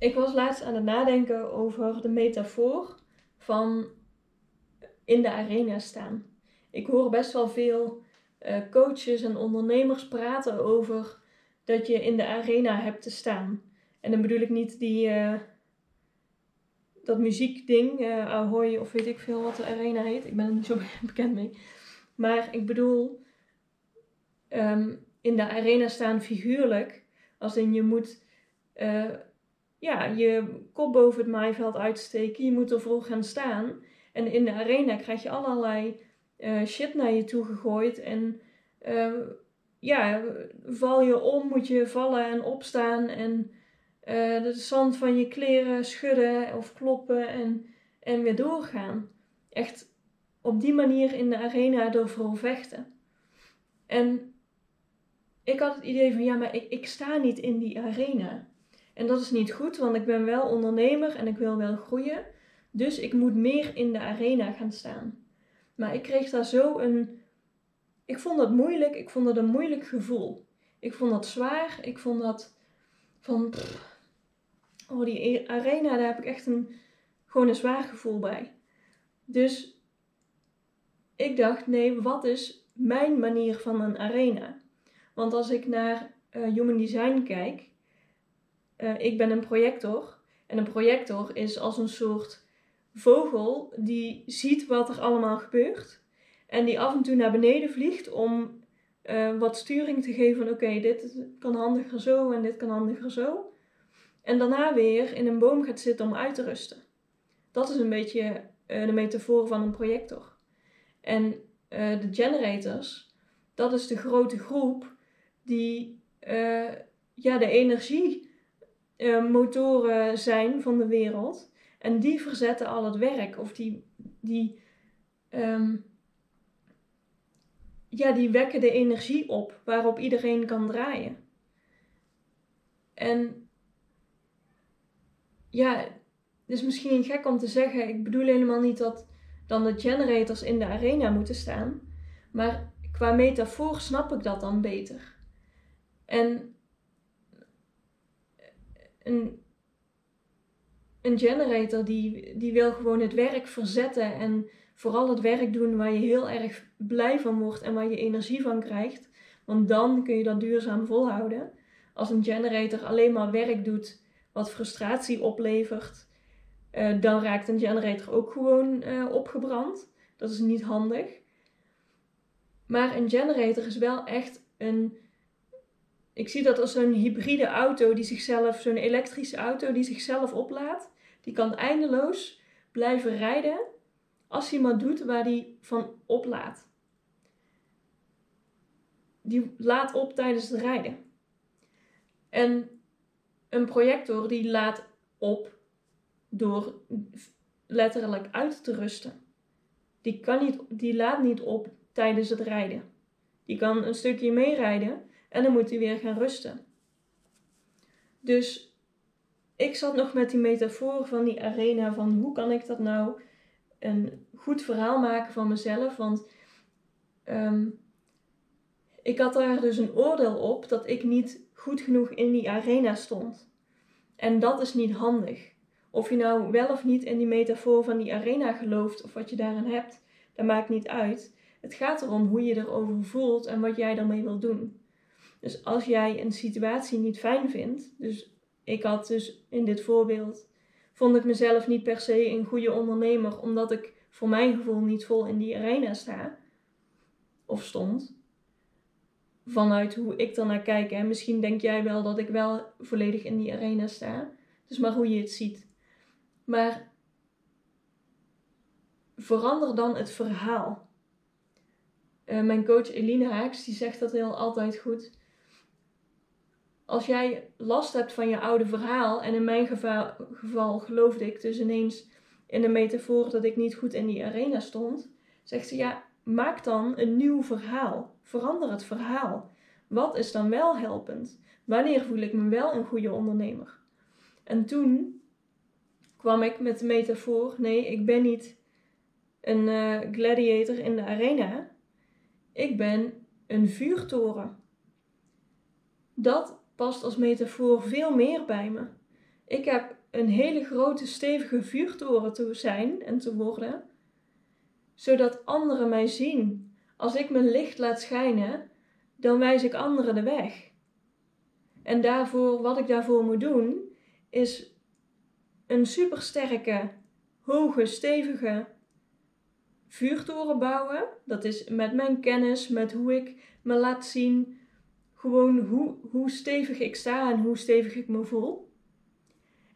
Ik was laatst aan het nadenken over de metafoor van in de arena staan. Ik hoor best wel veel uh, coaches en ondernemers praten over dat je in de arena hebt te staan. En dan bedoel ik niet die, uh, dat muziekding, uh, Ahoy of weet ik veel wat de arena heet. Ik ben er niet zo bekend mee. Maar ik bedoel um, in de arena staan figuurlijk. Als in je moet ja, je kop boven het maaiveld uitsteken. Je moet er vol gaan staan. En in de arena krijg je allerlei uh, shit naar je toe gegooid. En uh, ja, val je om, moet je vallen en opstaan. En uh, de zand van je kleren schudden of kloppen en, en weer doorgaan. Echt op die manier in de arena ervoor vechten. En ik had het idee van, ja, maar ik, ik sta niet in die arena. En dat is niet goed, want ik ben wel ondernemer en ik wil wel groeien. Dus ik moet meer in de arena gaan staan. Maar ik kreeg daar zo een. Ik vond dat moeilijk. Ik vond dat een moeilijk gevoel. Ik vond dat zwaar. Ik vond dat van. oh, die arena, daar heb ik echt een, gewoon een zwaar gevoel bij. Dus ik dacht, nee, wat is mijn manier van een arena? Want als ik naar uh, Human Design kijk, uh, ik ben een projector. En een projector is als een soort vogel die ziet wat er allemaal gebeurt. En die af en toe naar beneden vliegt om uh, wat sturing te geven van oké, dit kan handiger zo en dit kan handiger zo. En daarna weer in een boom gaat zitten om uit te rusten. Dat is een beetje uh, de metafoor van een projector. En de generators, dat is de grote groep die ja, de energie uh, motoren zijn van de wereld. En die verzetten al het werk. Of die, die, um, ja, die wekken de energie op waarop iedereen kan draaien. En ja, het is misschien gek om te zeggen. Ik bedoel helemaal niet dat dan de generators in de arena moeten staan. Maar qua metafoor snap ik dat dan beter. En een, een generator die, die wil gewoon het werk verzetten en vooral het werk doen waar je heel erg blij van wordt en waar je energie van krijgt. Want dan kun je dat duurzaam volhouden. Als een generator alleen maar werk doet wat frustratie oplevert, uh, dan raakt een generator ook gewoon uh, opgebrand. Dat is niet handig. Maar een generator is wel echt een ik zie dat als een hybride auto die zichzelf, zo'n elektrische auto die zichzelf oplaadt. Die kan eindeloos blijven rijden als hij maar doet waar hij van oplaadt. Die laat op tijdens het rijden. En een projector die laat op door letterlijk uit te rusten. Die, kan niet, die laat niet op tijdens het rijden. Die kan een stukje meerijden en dan moet hij weer gaan rusten. Dus ik zat nog met die metafoor van die arena van hoe kan ik dat nou een goed verhaal maken van mezelf. Want um, ik had daar dus een oordeel op dat ik niet goed genoeg in die arena stond. En dat is niet handig. Of je nou wel of niet in die metafoor van die arena gelooft of wat je daarin hebt, dat maakt niet uit. Het gaat erom hoe je erover voelt en wat jij daarmee wil doen. Dus als jij een situatie niet fijn vindt, dus ik had dus in dit voorbeeld, vond ik mezelf niet per se een goede ondernemer, omdat ik voor mijn gevoel niet vol in die arena sta of stond. Vanuit hoe ik naar kijk. En misschien denk jij wel dat ik wel volledig in die arena sta. Dus maar hoe je het ziet. Maar verander dan het verhaal. Uh, mijn coach Eline Haaks die zegt dat heel altijd goed als jij last hebt van je oude verhaal, en in mijn geval, geval geloofde ik dus ineens in de metafoor dat ik niet goed in die arena stond, zegt ze ja, maak dan een nieuw verhaal. Verander het verhaal. Wat is dan wel helpend? Wanneer voel ik me wel een goede ondernemer? En toen kwam ik met de metafoor: nee, ik ben niet een uh, gladiator in de arena. Ik ben een vuurtoren. Dat past als metafoor veel meer bij me. Ik heb een hele grote, stevige vuurtoren te zijn en te worden, zodat anderen mij zien. Als ik mijn licht laat schijnen, dan wijs ik anderen de weg. En daarvoor, wat ik daarvoor moet doen, is een supersterke, hoge, stevige vuurtoren bouwen. Dat is met mijn kennis, met hoe ik me laat zien, gewoon hoe, hoe stevig ik sta en hoe stevig ik me voel.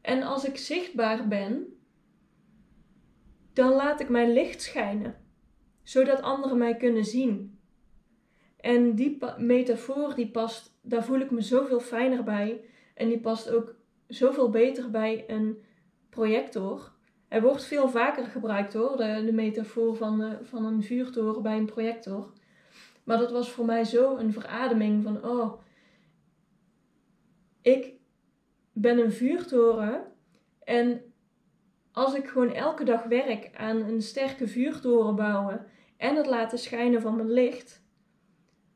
En als ik zichtbaar ben, dan laat ik mijn licht schijnen, zodat anderen mij kunnen zien. En die metafoor, die past, daar voel ik me zoveel fijner bij. En die past ook zoveel beter bij een projector. Er wordt veel vaker gebruikt hoor, de, metafoor van, de, van een vuurtoren bij een projector. Maar dat was voor mij zo een verademing van, oh, ik ben een vuurtoren en als ik gewoon elke dag werk aan een sterke vuurtoren bouwen en het laten schijnen van mijn licht,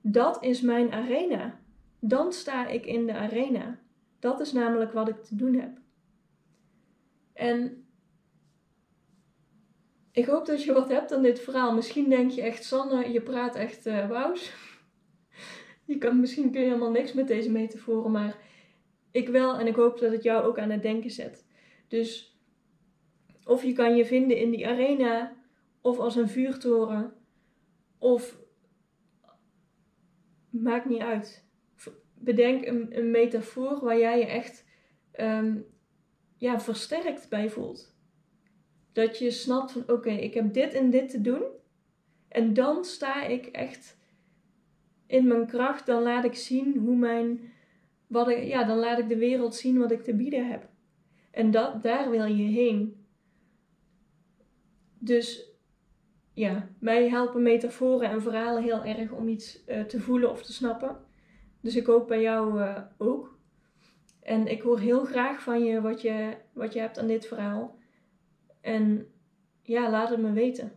dat is mijn arena. Dan sta ik in de arena. Dat is namelijk wat ik te doen heb. En ik hoop dat je wat hebt aan dit verhaal. Misschien denk je echt, Sanne, je praat echt uh, je kan, misschien kun je helemaal niks met deze metaforen, maar ik wel en ik hoop dat het jou ook aan het denken zet. Dus of je kan je vinden in die arena, of als een vuurtoren, of maakt niet uit. Bedenk een, een metafoor waar jij je echt um, ja, versterkt bij voelt. Dat je snapt van oké, ik heb dit en dit te doen. En dan sta ik echt in mijn kracht. Dan laat ik zien hoe mijn. Wat ik, ja, dan laat ik de wereld zien wat ik te bieden heb. En dat, daar wil je heen. Dus ja, mij helpen metaforen en verhalen heel erg om iets uh, te voelen of te snappen. Dus ik hoop bij jou uh, ook. En ik hoor heel graag van je wat je, wat je hebt aan dit verhaal. En ja, laat het me weten.